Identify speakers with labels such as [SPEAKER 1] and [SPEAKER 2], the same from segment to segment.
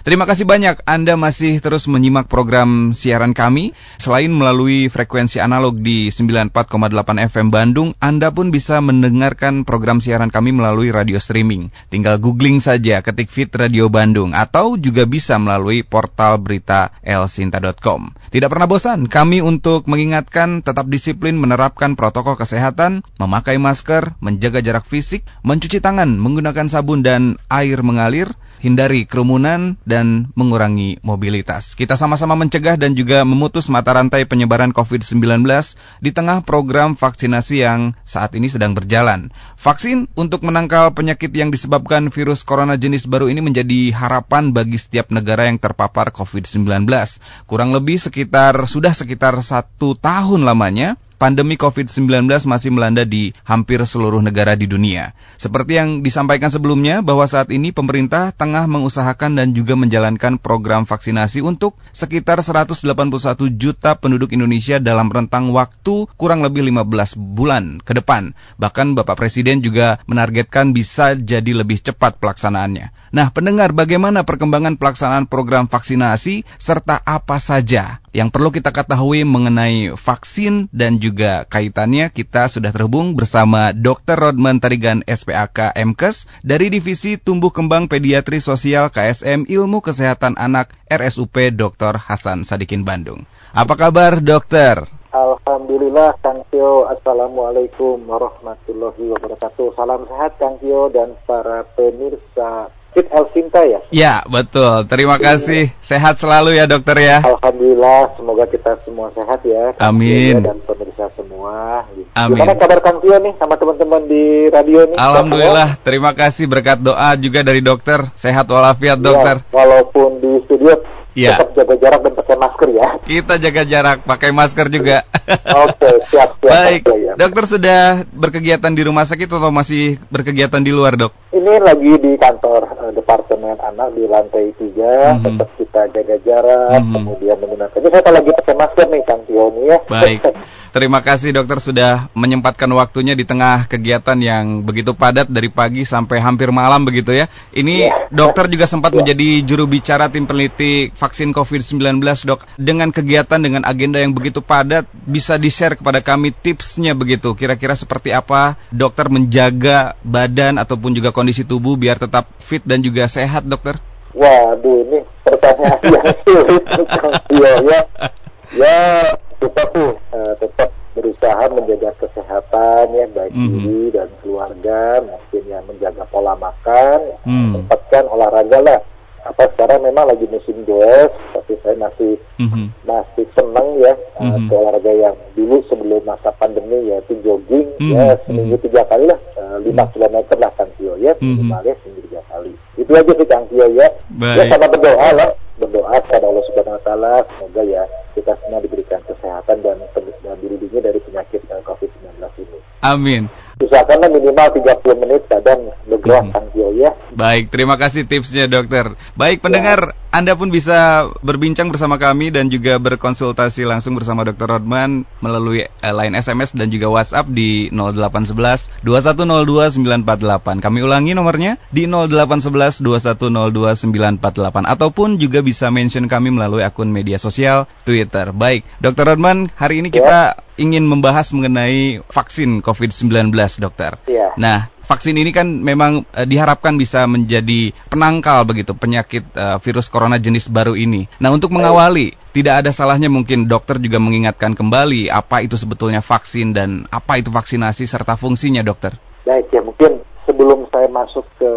[SPEAKER 1] Terima kasih banyak Anda masih terus menyimak program siaran kami. Selain melalui frekuensi analog di 94,8 FM Bandung, Anda pun bisa mendengarkan program siaran kami melalui radio streaming. Tinggal googling saja ketik Fit Radio Bandung atau juga bisa melalui portal berita elsinta.com. Tidak pernah bosan kami untuk mengingatkan tetap disiplin menerapkan protokol kesehatan, memakai masker, menjaga jarak fisik, mencuci tangan menggunakan sabun dan air mengalir, hindari kerumunan, dan mengurangi mobilitas. Kita sama-sama mencegah dan juga memutus mata rantai penyebaran COVID-19 di tengah program vaksinasi yang saat ini sedang berjalan. Vaksin untuk menangkal penyakit yang disebabkan virus corona jenis baru ini menjadi harapan bagi setiap negara yang terpapar COVID-19. Kurang lebih sekitar sudah sekitar satu tahun lamanya pandemi COVID-19 masih melanda di hampir seluruh negara di dunia. Seperti yang disampaikan sebelumnya bahwa saat ini pemerintah tengah mengusahakan dan juga menjalankan program vaksinasi untuk sekitar 181 juta penduduk Indonesia dalam rentang waktu kurang lebih 15 bulan ke depan. Bahkan Bapak Presiden juga menargetkan bisa jadi lebih cepat pelaksanaannya. Nah, pendengar bagaimana perkembangan pelaksanaan program vaksinasi serta apa saja yang perlu kita ketahui mengenai vaksin dan juga kaitannya kita sudah terhubung bersama Dr. Rodman Tarigan SPAK MKes dari Divisi Tumbuh Kembang Pediatri Sosial KSM Ilmu Kesehatan Anak RSUP Dr. Hasan Sadikin Bandung. Apa kabar dokter?
[SPEAKER 2] Alhamdulillah Kang Tio Assalamualaikum warahmatullahi wabarakatuh Salam sehat Kang Tio dan para pemirsa Fit Elvinta ya?
[SPEAKER 1] Ya, betul. Terima kasih. Sehat selalu ya dokter ya.
[SPEAKER 2] Alhamdulillah, semoga kita semua sehat ya.
[SPEAKER 1] Amin.
[SPEAKER 2] Dan pemirsa semua.
[SPEAKER 1] Amin.
[SPEAKER 2] Gimana kabar Kang Tio nih sama teman-teman di radio nih?
[SPEAKER 1] Alhamdulillah, terima kasih berkat doa juga dari dokter. Sehat walafiat
[SPEAKER 2] ya,
[SPEAKER 1] dokter.
[SPEAKER 2] walaupun di studio
[SPEAKER 1] Ya.
[SPEAKER 2] tetap jaga jarak dan pakai masker ya.
[SPEAKER 1] Kita jaga jarak, pakai masker juga.
[SPEAKER 2] Oke, siap, siap.
[SPEAKER 1] Baik,
[SPEAKER 2] Oke, ya.
[SPEAKER 1] dokter sudah berkegiatan di rumah sakit atau masih berkegiatan di luar dok?
[SPEAKER 2] Ini lagi di kantor eh, departemen anak di lantai tiga,
[SPEAKER 1] Mhm.
[SPEAKER 2] tetap kita jaga jarak,
[SPEAKER 1] Mhm.
[SPEAKER 2] kemudian menggunakan. Ini saya lagi pakai masker nih Kang Tio nih ya.
[SPEAKER 1] Baik, terima kasih dokter sudah menyempatkan waktunya di tengah kegiatan yang begitu padat dari pagi sampai hampir malam begitu ya. Ini
[SPEAKER 2] Ya.
[SPEAKER 1] dokter juga sempat
[SPEAKER 2] Ya.
[SPEAKER 1] menjadi juru bicara tim peneliti vaksin COVID-19 dok. Dengan kegiatan dengan agenda yang begitu padat, bisa di-share kepada kami tipsnya begitu. Kira-kira seperti apa dokter menjaga badan ataupun juga kondisi tubuh biar tetap fit dan juga sehat dokter?
[SPEAKER 2] Waduh, ini pertanyaan yang sulit ya. Ya, kita tuh eh, tetap berusaha menjaga kesehatan ya baik
[SPEAKER 1] Mhm.
[SPEAKER 2] diri dan keluarga, mungkin ya menjaga pola makan,
[SPEAKER 1] Hmm.
[SPEAKER 2] sempatkan olahraga lah. Apa sekarang memang lagi musim goes, tapi saya masih
[SPEAKER 1] Mhm.
[SPEAKER 2] masih senang ya
[SPEAKER 1] Mhm.
[SPEAKER 2] ke olahraga yang dulu sebelum masa pandemi yaitu jogging
[SPEAKER 1] Mhm.
[SPEAKER 2] ya seminggu tiga kali lah eh, lima
[SPEAKER 1] Mhm.
[SPEAKER 2] kilometer lah Kang Tio ya
[SPEAKER 1] Mhm.
[SPEAKER 2] minimalnya seminggu tiga kali itu aja sih Kang Tio ya ya
[SPEAKER 1] Baik.
[SPEAKER 2] sama berdoa lah berdoa kepada Allah Subhanahu Wa Taala semoga ya kita semua diberikan kesehatan dan, dan dilindungi dari penyakit eh, COVID-19 ini
[SPEAKER 1] Amin.
[SPEAKER 2] usahakanlah minimal 30 menit kadang bergerak
[SPEAKER 1] Mhm.
[SPEAKER 2] Kang Tio ya
[SPEAKER 1] Baik, terima kasih tipsnya dokter. Baik pendengar, Anda pun bisa berbincang bersama kami dan juga berkonsultasi langsung bersama Dr. Rodman melalui eh, line SMS dan juga WhatsApp di 0811 2102 948. Kami ulangi nomornya di 0811 2102 948 ataupun juga bisa mention kami melalui akun media sosial Twitter. Baik, Dr. Rodman, hari ini kita ingin membahas mengenai vaksin COVID-19, dokter.
[SPEAKER 2] Iya.
[SPEAKER 1] Nah, vaksin ini kan memang eh, diharapkan bisa menjadi penangkal begitu penyakit eh, virus corona jenis baru ini. Nah, untuk mengawali, tidak ada salahnya mungkin dokter juga mengingatkan kembali apa itu sebetulnya vaksin dan apa itu vaksinasi serta fungsinya, dokter.
[SPEAKER 2] baik ya mungkin sebelum saya masuk ke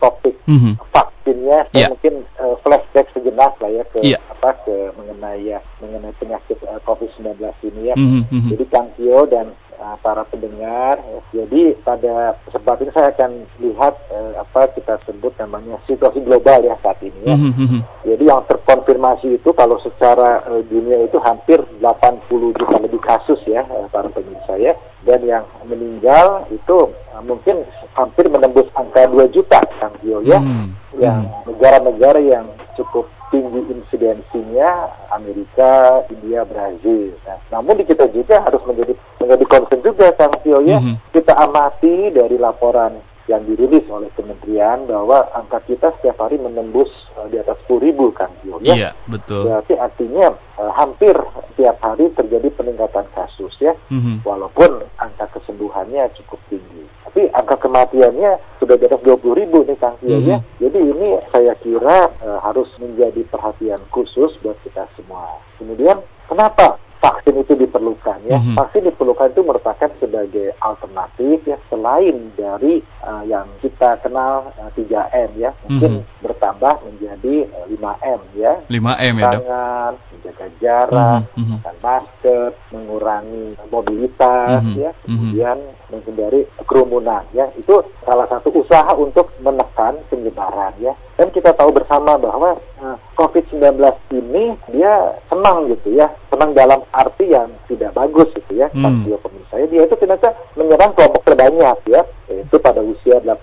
[SPEAKER 2] topik
[SPEAKER 1] Mhm.
[SPEAKER 2] vaksinnya saya
[SPEAKER 1] Iya.
[SPEAKER 2] mungkin eh, flashback sejenak lah ya ke
[SPEAKER 1] Iya.
[SPEAKER 2] apa ke mengenai ya mengenai penyakit eh, COVID-19 ini ya.
[SPEAKER 1] Mhm, mhm.
[SPEAKER 2] Jadi Kang Tio dan eh, para pendengar ya, jadi pada kesempatan ini saya akan lihat eh, apa kita sebut namanya situasi global ya saat ini ya.
[SPEAKER 1] Mhm, mhm.
[SPEAKER 2] Jadi yang terkonfirmasi itu kalau secara eh, dunia itu hampir 80 juta lebih kasus ya eh, para pemirsa ya dan yang meninggal itu eh, mungkin hampir menembus angka 2 juta Kang Tio ya
[SPEAKER 1] Hmm,
[SPEAKER 2] yang negara-negara yang cukup tinggi insidensinya Amerika, India, Brazil. Nah, namun di kita juga harus menjadi menjadi concern juga Kang Tio ya.
[SPEAKER 1] Mhm.
[SPEAKER 2] Kita amati dari laporan yang dirilis oleh kementerian bahwa angka kita setiap hari menembus eh, di atas 10.000 ribu kan,
[SPEAKER 1] ya? Iya, betul.
[SPEAKER 2] Berarti artinya uh, hampir tiap hari terjadi peningkatan kasus ya, mm-hmm. walaupun angka kesembuhannya cukup tinggi. Tapi angka kematiannya sudah di atas 20 ribu nih Kang mm-hmm. ya. Jadi ini saya kira uh, harus menjadi perhatian khusus buat kita semua. Kemudian kenapa vaksin itu diperlukan ya. Mm-hmm. Vaksin diperlukan itu merupakan sebagai alternatif ya selain dari uh, yang kita kenal uh, 3M ya. Mungkin mm-hmm. bertambah menjadi uh, 5M ya.
[SPEAKER 1] 5M ya, Dok.
[SPEAKER 2] Tangan, menjaga jarak, mm-hmm. menggunakan masker, mengurangi mobilitas mm-hmm. ya, kemudian mm-hmm. menghindari kerumunan ya. Itu salah satu usaha untuk menekan penyebaran ya. Dan kita tahu bersama bahwa uh, COVID-19 ini dia senang gitu ya, senang dalam arti yang tidak bagus gitu ya. Hmm. pemirsa ya, dia itu ternyata menyerang kelompok terbanyak ya, yaitu pada usia 18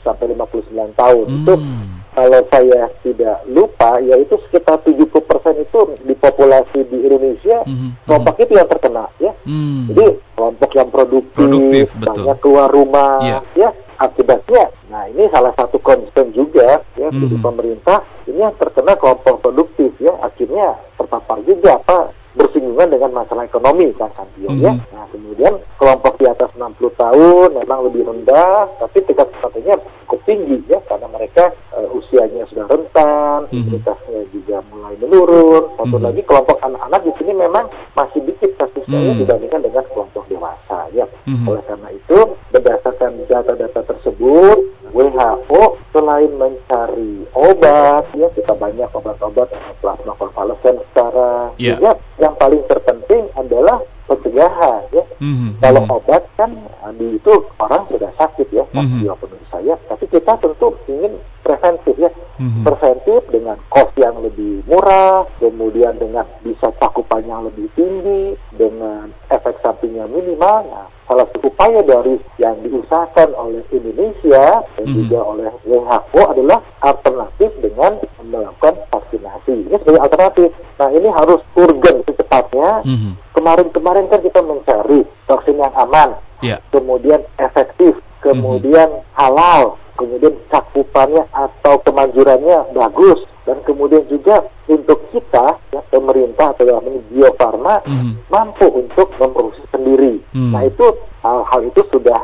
[SPEAKER 2] sampai 59 tahun. Hmm. Itu kalau saya tidak lupa, yaitu sekitar 70% itu di populasi di Indonesia, hmm. kelompok hmm. itu yang terkena ya. Hmm. Jadi kelompok yang produktif, produktif banyak keluar rumah, yeah. ya akibatnya. Nah ini salah satu concern juga ya hmm. dari pemerintah ini yang terkena kelompok produktif ya akhirnya terpapar juga apa bersinggungan dengan masalah ekonomi kan kan mm -hmm. ya. Nah kemudian kelompok di atas 60 tahun memang lebih rendah, tapi tingkat kematiannya cukup tinggi ya karena mereka uh, usianya sudah rentan, mm -hmm. imunitasnya juga mulai menurun. Satu mm -hmm. lagi kelompok anak-anak di sini memang masih dikit kasusnya mm -hmm. dibandingkan dengan kelompok dewasa ya. Mm -hmm. Oleh karena itu berdasarkan data-data tersebut WHO selain mencari obat ya kita banyak obat-obat plasma konvalesen sekarang yeah. juga yang paling terpenting adalah pencegahan ya. Mm-hmm. Kalau obat kan di itu orang sudah sakit ya, mm-hmm. menurut saya. Tapi kita tentu ingin preventif ya, mm-hmm. preventif dengan cost yang lebih murah, kemudian dengan bisa cakupan yang lebih tinggi, dengan efek sampingnya minimal. Nah, salah satu upaya dari yang diusahakan Indonesia dan mm-hmm. juga oleh WHO adalah alternatif dengan melakukan vaksinasi. Ini sebagai alternatif. Nah, ini harus urgen secepatnya. Mm-hmm. Kemarin-kemarin kan kita mencari vaksin yang aman, yeah. kemudian efektif, kemudian mm-hmm. halal, kemudian cakupannya atau kemanjurannya bagus dan kemudian juga untuk kita ya, pemerintah atau yang ini Bio Farma mm. mampu untuk memproduksi sendiri. Mm. Nah itu hal-hal itu sudah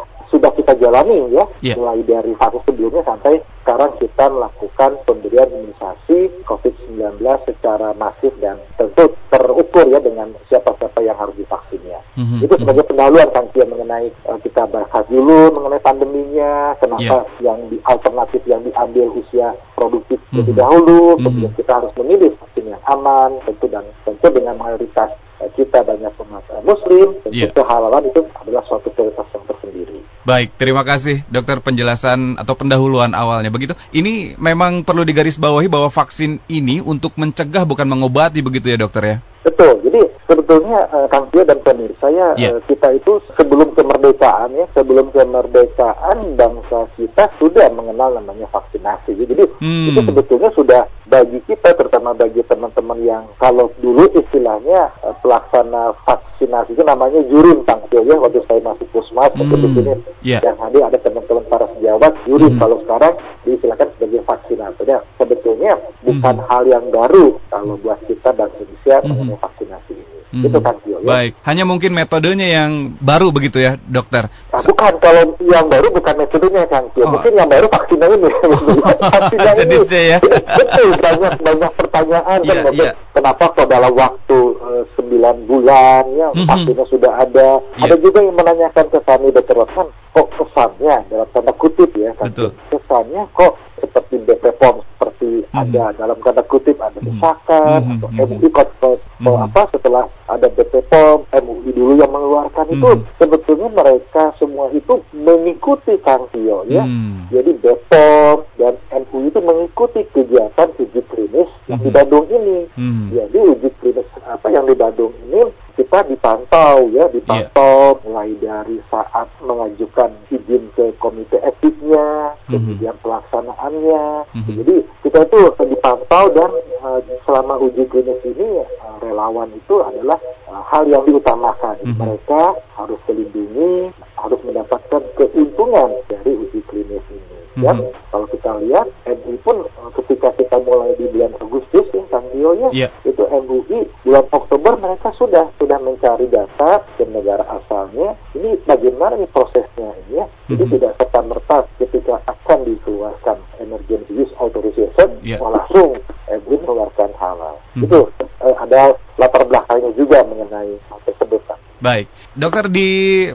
[SPEAKER 2] kita jalani ya, yeah. mulai dari fase sebelumnya sampai sekarang kita melakukan pemberian imunisasi COVID-19 secara masif dan tentu terukur ya dengan siapa-siapa yang harus divaksinnya. Mm-hmm. Itu sebagai pendahuluan kan mengenai uh, kita bahas dulu mengenai pandeminya, kenapa yeah. yang di alternatif yang diambil usia produktif mm-hmm. lebih dahulu, mm-hmm. kemudian kita harus memilih vaksin yang aman, tentu dan tentu dengan mayoritas uh, kita banyak umat uh, Muslim, tentu yeah. kehalalan itu adalah suatu.
[SPEAKER 1] Baik, terima kasih dokter penjelasan atau pendahuluan awalnya. Begitu, ini memang perlu digarisbawahi bahwa vaksin ini untuk mencegah bukan mengobati begitu ya dokter ya?
[SPEAKER 2] Betul. Jadi sebetulnya uh, Kang Tio dan pemirsa ya yeah. uh, kita itu sebelum kemerdekaan ya sebelum kemerdekaan bangsa kita sudah mengenal namanya vaksinasi. Jadi hmm. itu sebetulnya sudah bagi kita terutama bagi teman-teman yang kalau dulu istilahnya uh, pelaksana vaksinasi itu namanya jurin Kang Tio ya waktu saya masih pusmas hmm. di sini yeah. yang hadir ada teman-teman para sejawat jurin hmm. kalau sekarang diistilahkan sebagai vaksinator. Ya, sebetulnya bukan hmm. hal yang baru kalau buat kita dan Indonesia hmm. mengenai vaksinasi ini. Hmm. Itu kan Tio,
[SPEAKER 1] ya. Baik, hanya mungkin metodenya yang baru begitu ya, dokter?
[SPEAKER 2] Nah, bukan, kalau yang baru bukan metodenya kan Tio. Oh. Mungkin yang baru vaksinnya ini. vaksinnya ini. Ya. Betul, banyak banyak pertanyaan yeah, kan, yeah. kenapa kok dalam waktu 9 bulan ya mm -hmm. vaksinnya sudah ada. Yeah. Ada juga yang menanyakan ke kami dokter kan, kok kesannya dalam tanda kutip ya kan, Betul. kesannya kok seperti BPOM seperti mm -hmm. ada dalam tanda kutip ada mhm. desakan mm -hmm. atau MUI kok mm -hmm. apa setelah ada BPOM MUI dulu yang mengeluarkan mm -hmm. itu sebetulnya mereka semua itu mengikuti Kang Tio ya. Mm -hmm. Jadi BPOM dan MUI itu mengikuti kegiatan uji klinis mm -hmm. yang di Bandung ini. Mm -hmm. Jadi uji klinis apa yang di Bandung ini kita dipantau ya, dipantau yeah. mulai dari saat mengajukan izin ke komite etiknya, mm-hmm. kemudian pelaksanaannya. Mm-hmm. Jadi kita itu dipantau dan uh, selama uji klinis ini uh, relawan itu adalah uh, hal yang diutamakan. Mm-hmm. Mereka harus terlindungi, harus mendapatkan keuntungan dari uji klinis ini. Mm-hmm. Ya, kalau kita lihat MUI pun uh, ketika kita mulai di bulan Agustus Tio ya.
[SPEAKER 1] Iya.
[SPEAKER 2] Itu MUI bulan Oktober mereka sudah sudah mencari data ke negara asalnya. Ini bagaimana nih prosesnya ini ya. Jadi
[SPEAKER 1] Mhm.
[SPEAKER 2] tidak serta merta ketika akan dikeluarkan emergency use authorization
[SPEAKER 1] Iya.
[SPEAKER 2] langsung MUI mengeluarkan halal.
[SPEAKER 1] Mhm.
[SPEAKER 2] Itu eh, ada latar belakangnya juga mengenai hal tersebut Pak.
[SPEAKER 1] Baik, dokter di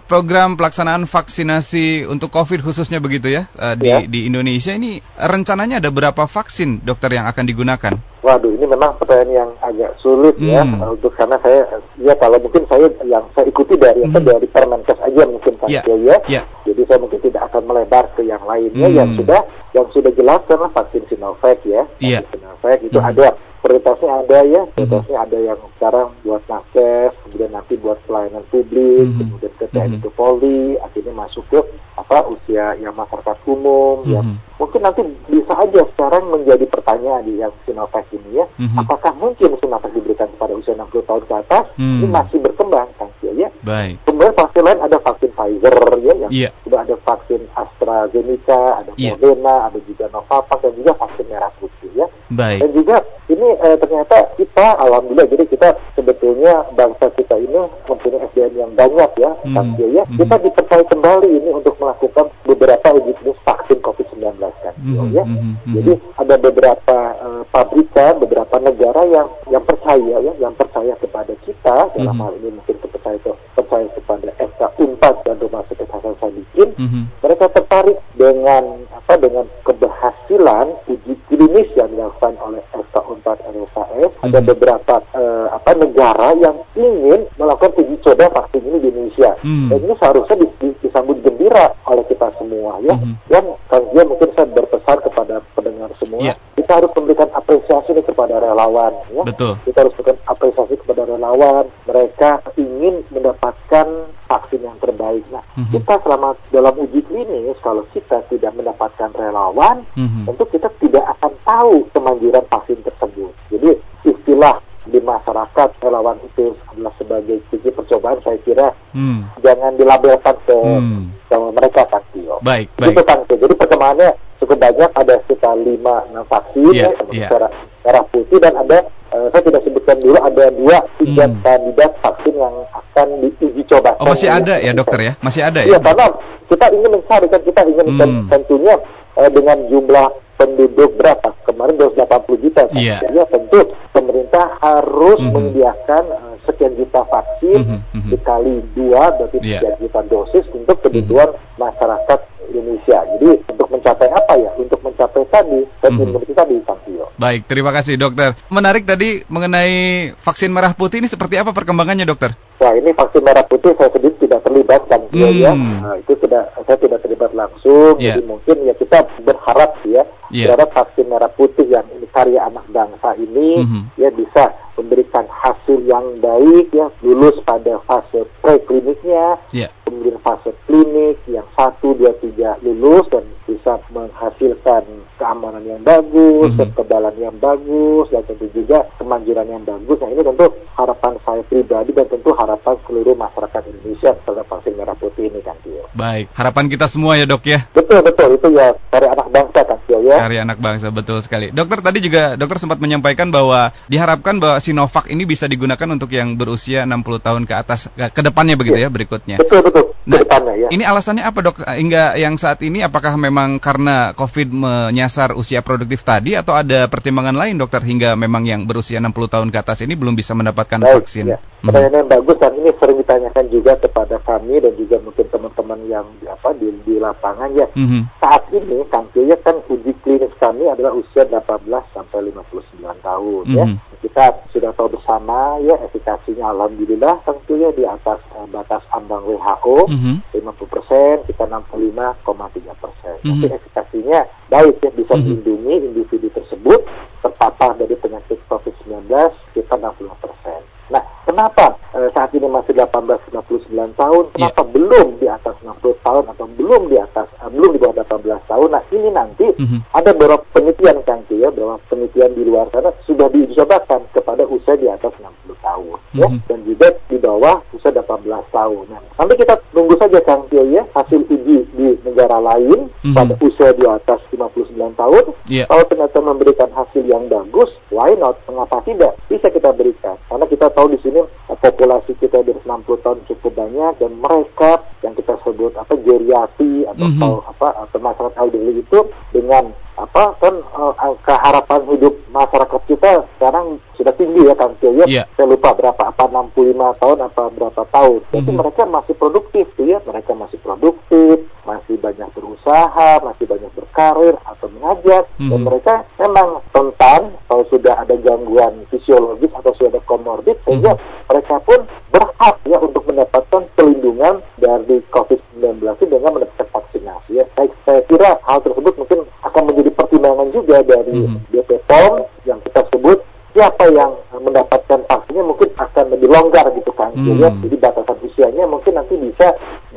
[SPEAKER 1] program pelaksanaan vaksinasi untuk COVID khususnya begitu ya eh, di
[SPEAKER 2] Ya.
[SPEAKER 1] di Indonesia ini rencananya ada berapa vaksin dokter yang akan digunakan?
[SPEAKER 2] Waduh, ini memang pertanyaan yang agak sulit ya
[SPEAKER 1] Hmm.
[SPEAKER 2] uh, untuk karena saya ya kalau mungkin saya yang saya ikuti dari apa
[SPEAKER 1] Hmm.
[SPEAKER 2] dari Permenkes aja mungkin Pak
[SPEAKER 1] Ya.
[SPEAKER 2] Ya.
[SPEAKER 1] Ya.
[SPEAKER 2] Jadi saya mungkin tidak akan melebar ke yang lainnya
[SPEAKER 1] Hmm.
[SPEAKER 2] yang sudah yang sudah jelas karena vaksin Sinovac ya.
[SPEAKER 1] Iya.
[SPEAKER 2] Vaksin Sinovac itu
[SPEAKER 1] Hmm.
[SPEAKER 2] ada prioritasnya ada ya, prioritasnya ada yang sekarang buat nakes, kemudian nanti buat pelayanan publik,
[SPEAKER 1] Mhm.
[SPEAKER 2] kemudian ke TNI
[SPEAKER 1] Mhm.
[SPEAKER 2] ke Polri, akhirnya masuk ke apa usia yang masyarakat umum yang
[SPEAKER 1] Mhm.
[SPEAKER 2] mungkin nanti bisa aja sekarang menjadi pertanyaan di yang Sinovac ini ya,
[SPEAKER 1] Mhm.
[SPEAKER 2] apakah mungkin Sinovac diberikan kepada usia 60 tahun ke atas?
[SPEAKER 1] Hmm.
[SPEAKER 2] Ini masih berkembang kan ya.
[SPEAKER 1] Baik.
[SPEAKER 2] Kemudian vaksin lain ada vaksin Pfizer ya, yang
[SPEAKER 1] Iya.
[SPEAKER 2] sudah ada vaksin AstraZeneca, ada
[SPEAKER 1] Iya.
[SPEAKER 2] Moderna, ada juga Novavax dan juga vaksin merah putih ya. Dan
[SPEAKER 1] Baik.
[SPEAKER 2] juga ini eh, ternyata kita alhamdulillah jadi kita sebetulnya bangsa kita ini mempunyai SDM yang banyak ya,
[SPEAKER 1] Hmm.
[SPEAKER 2] ya.
[SPEAKER 1] Mhm.
[SPEAKER 2] Kita dipercaya kembali ini untuk melakukan beberapa uji klinis vaksin COVID-19 kan
[SPEAKER 1] Mhm,
[SPEAKER 2] ya.
[SPEAKER 1] mhm, mhm.
[SPEAKER 2] Jadi ada beberapa eh, pabrikan, beberapa negara yang yang percaya ya, yang percaya kepada kita dalam
[SPEAKER 1] Mhm.
[SPEAKER 2] hal ini mungkin percaya percaya kepada FK Unpad dan Rumah Sakit Hasan Sadikin
[SPEAKER 1] Mhm.
[SPEAKER 2] mereka tertarik dengan apa dengan keberhasilan uji klinis yang dilakukan oleh FK Unpad RSAS ada
[SPEAKER 1] Mhm.
[SPEAKER 2] beberapa eh, apa negara yang ingin melakukan uji coba Indonesia
[SPEAKER 1] Hmm.
[SPEAKER 2] dan ini seharusnya di- di- disambut gembira oleh kita semua ya
[SPEAKER 1] Mhm.
[SPEAKER 2] dan Dia mungkin saya berpesan kepada pendengar semua
[SPEAKER 1] Iya.
[SPEAKER 2] kita harus memberikan apresiasi kepada relawan ya
[SPEAKER 1] Betul.
[SPEAKER 2] kita harus berikan apresiasi kepada relawan mereka ingin mendapatkan vaksin yang terbaik nah
[SPEAKER 1] Mhm.
[SPEAKER 2] kita selama dalam uji klinis kalau kita tidak mendapatkan relawan
[SPEAKER 1] Mhm.
[SPEAKER 2] tentu kita tidak akan tahu kemanjuran vaksin tersebut masyarakat relawan itu adalah sebagai uji percobaan saya kira
[SPEAKER 1] Hmm.
[SPEAKER 2] jangan dilabelkan ke
[SPEAKER 1] Hmm.
[SPEAKER 2] sama mereka kan Tio.
[SPEAKER 1] Baik,
[SPEAKER 2] Itu
[SPEAKER 1] baik.
[SPEAKER 2] kan Tio. jadi perkembangannya cukup banyak ada sekitar 5 6 vaksin
[SPEAKER 1] Iya,
[SPEAKER 2] ya
[SPEAKER 1] iya.
[SPEAKER 2] merah, merah putih dan ada eh, saya tidak sebutkan dulu ada dua tiga
[SPEAKER 1] Hmm.
[SPEAKER 2] kandidat vaksin yang akan diuji coba.
[SPEAKER 1] Oh masih ada ya dokter ya? Masih ada
[SPEAKER 2] Iya
[SPEAKER 1] ya?
[SPEAKER 2] karena kita ingin mencari kan kita ingin
[SPEAKER 1] Hmm.
[SPEAKER 2] ten- tentunya eh, dengan jumlah penduduk berapa kemarin 280 juta kan?
[SPEAKER 1] Iya.
[SPEAKER 2] Ya tentu pemerintah harus
[SPEAKER 1] Mhm.
[SPEAKER 2] menyediakan eh, sekian juta vaksin
[SPEAKER 1] Mhm, mhm.
[SPEAKER 2] dikali dua berarti
[SPEAKER 1] Iya.
[SPEAKER 2] sekian juta dosis untuk kebutuhan masyarakat Indonesia. Jadi untuk mencapai apa ya? Untuk mencapai tadi herd
[SPEAKER 1] Mhm.
[SPEAKER 2] immunity tadi Tio.
[SPEAKER 1] Baik, terima kasih dokter. Menarik tadi mengenai vaksin merah putih ini seperti apa perkembangannya dokter?
[SPEAKER 2] Wah ini vaksin merah putih saya sendiri tidak terlibat kan Tio ya.
[SPEAKER 1] Hmm.
[SPEAKER 2] Nah, itu tidak saya tidak terlibat langsung.
[SPEAKER 1] Iya.
[SPEAKER 2] Jadi mungkin ya kita berharap ya
[SPEAKER 1] Iya.
[SPEAKER 2] berharap vaksin merah putih yang ini karya anak bangsa ini
[SPEAKER 1] Mhm.
[SPEAKER 2] ya bisa memberikan hasil yang baik ya lulus pada fase prekliniknya
[SPEAKER 1] Ya.
[SPEAKER 2] kemudian fase klinik yang satu dua tiga lulus dan bisa menghasilkan keamanan yang bagus,
[SPEAKER 1] Mhm.
[SPEAKER 2] kekebalan yang bagus, dan tentu juga kemanjuran yang bagus. Nah ini tentu harapan saya pribadi dan tentu harapan seluruh masyarakat Indonesia terhadap vaksin merah putih ini kan Tio.
[SPEAKER 1] Baik, harapan kita semua ya dok ya.
[SPEAKER 2] Betul betul itu ya dari anak bangsa kan Tio ya.
[SPEAKER 1] Karya anak bangsa betul sekali. Dokter tadi juga dokter sempat menyampaikan bahwa diharapkan bahwa Sinovac ini bisa digunakan untuk yang berusia 60 tahun ke atas ke depannya begitu
[SPEAKER 2] Iya.
[SPEAKER 1] ya berikutnya.
[SPEAKER 2] Betul betul
[SPEAKER 1] Nah,
[SPEAKER 2] ke depannya ya.
[SPEAKER 1] Ini alasannya apa dok? Hingga yang saat ini apakah memang karena COVID menyasar usia produktif tadi atau ada pertimbangan lain dokter hingga memang yang berusia 60 tahun ke atas ini belum bisa mendapatkan
[SPEAKER 2] Baik,
[SPEAKER 1] vaksin?
[SPEAKER 2] ya. Pertanyaan yang bagus dan ini sering ditanyakan juga kepada kami dan juga mungkin teman-teman yang di, apa di, di lapangan ya.
[SPEAKER 1] Mhm.
[SPEAKER 2] Saat ini Kang Tio ya kan uji klinis kami adalah usia 18 sampai 59 tahun ya.
[SPEAKER 1] Mhm.
[SPEAKER 2] Kita sudah tahu bersama ya efikasinya alhamdulillah Kang Tio ya di atas eh, batas ambang WHO.
[SPEAKER 1] Mhm.
[SPEAKER 2] 50 persen, kita 65,3 persen.
[SPEAKER 1] Mhm.
[SPEAKER 2] Tapi efikasinya baik ya, bisa
[SPEAKER 1] Mhm.
[SPEAKER 2] melindungi individu tersebut terpapar dari penyakit COVID-19 kita 65 persen. Nah, kenapa eh, saat ini masih 18-59 tahun,
[SPEAKER 1] Iya.
[SPEAKER 2] kenapa belum di atas 60 tahun atau belum di atas, eh, belum di bawah 18 tahun? Nah, ini nanti
[SPEAKER 1] Mhm.
[SPEAKER 2] ada beberapa penelitian kan ya, beberapa penelitian di luar sana sudah diuji cobakan kepada usia di atas 60 tahun. ya,
[SPEAKER 1] Mhm.
[SPEAKER 2] dan juga di bawah usia 18 tahun. Nah, nanti kita tunggu saja Kang ya hasil uji di negara lain
[SPEAKER 1] Mhm.
[SPEAKER 2] pada usia di atas 59 tahun.
[SPEAKER 1] Iya.
[SPEAKER 2] Kalau ternyata memberikan hasil yang bagus, why not? Mengapa tidak? Bisa kita berikan. Karena kita tahu di sini eh, populasi kita dari 60 tahun cukup banyak dan mereka yang kita sebut apa geriatri atau
[SPEAKER 1] Mhm.
[SPEAKER 2] atau apa atau masyarakat elderly itu dengan apa kan eh, angka harapan hidup masyarakat kita sekarang sudah tinggi ya Tio ya.
[SPEAKER 1] Iya.
[SPEAKER 2] Saya lupa berapa apa 65 tahun apa berapa tahun. Jadi
[SPEAKER 1] Mhm.
[SPEAKER 2] mereka masih produktif tuh ya. Mereka masih masih banyak berusaha, masih banyak berkarir atau mengajar dan
[SPEAKER 1] Mhm.
[SPEAKER 2] mereka memang rentan kalau sudah ada gangguan fisiologis atau sudah ada komorbid sehingga mereka pun berhak ya untuk mendapatkan pelindungan dari COVID-19 itu dengan mendapatkan vaksinasi ya. Saya, saya kira hal tersebut mungkin akan menjadi pertimbangan juga dari
[SPEAKER 1] Mhm.
[SPEAKER 2] BPOM yang kita sebut siapa yang mendapatkan vaksinnya mungkin akan lebih longgar gitu kan.
[SPEAKER 1] Hmm.
[SPEAKER 2] Jadi, batasan usianya mungkin nanti bisa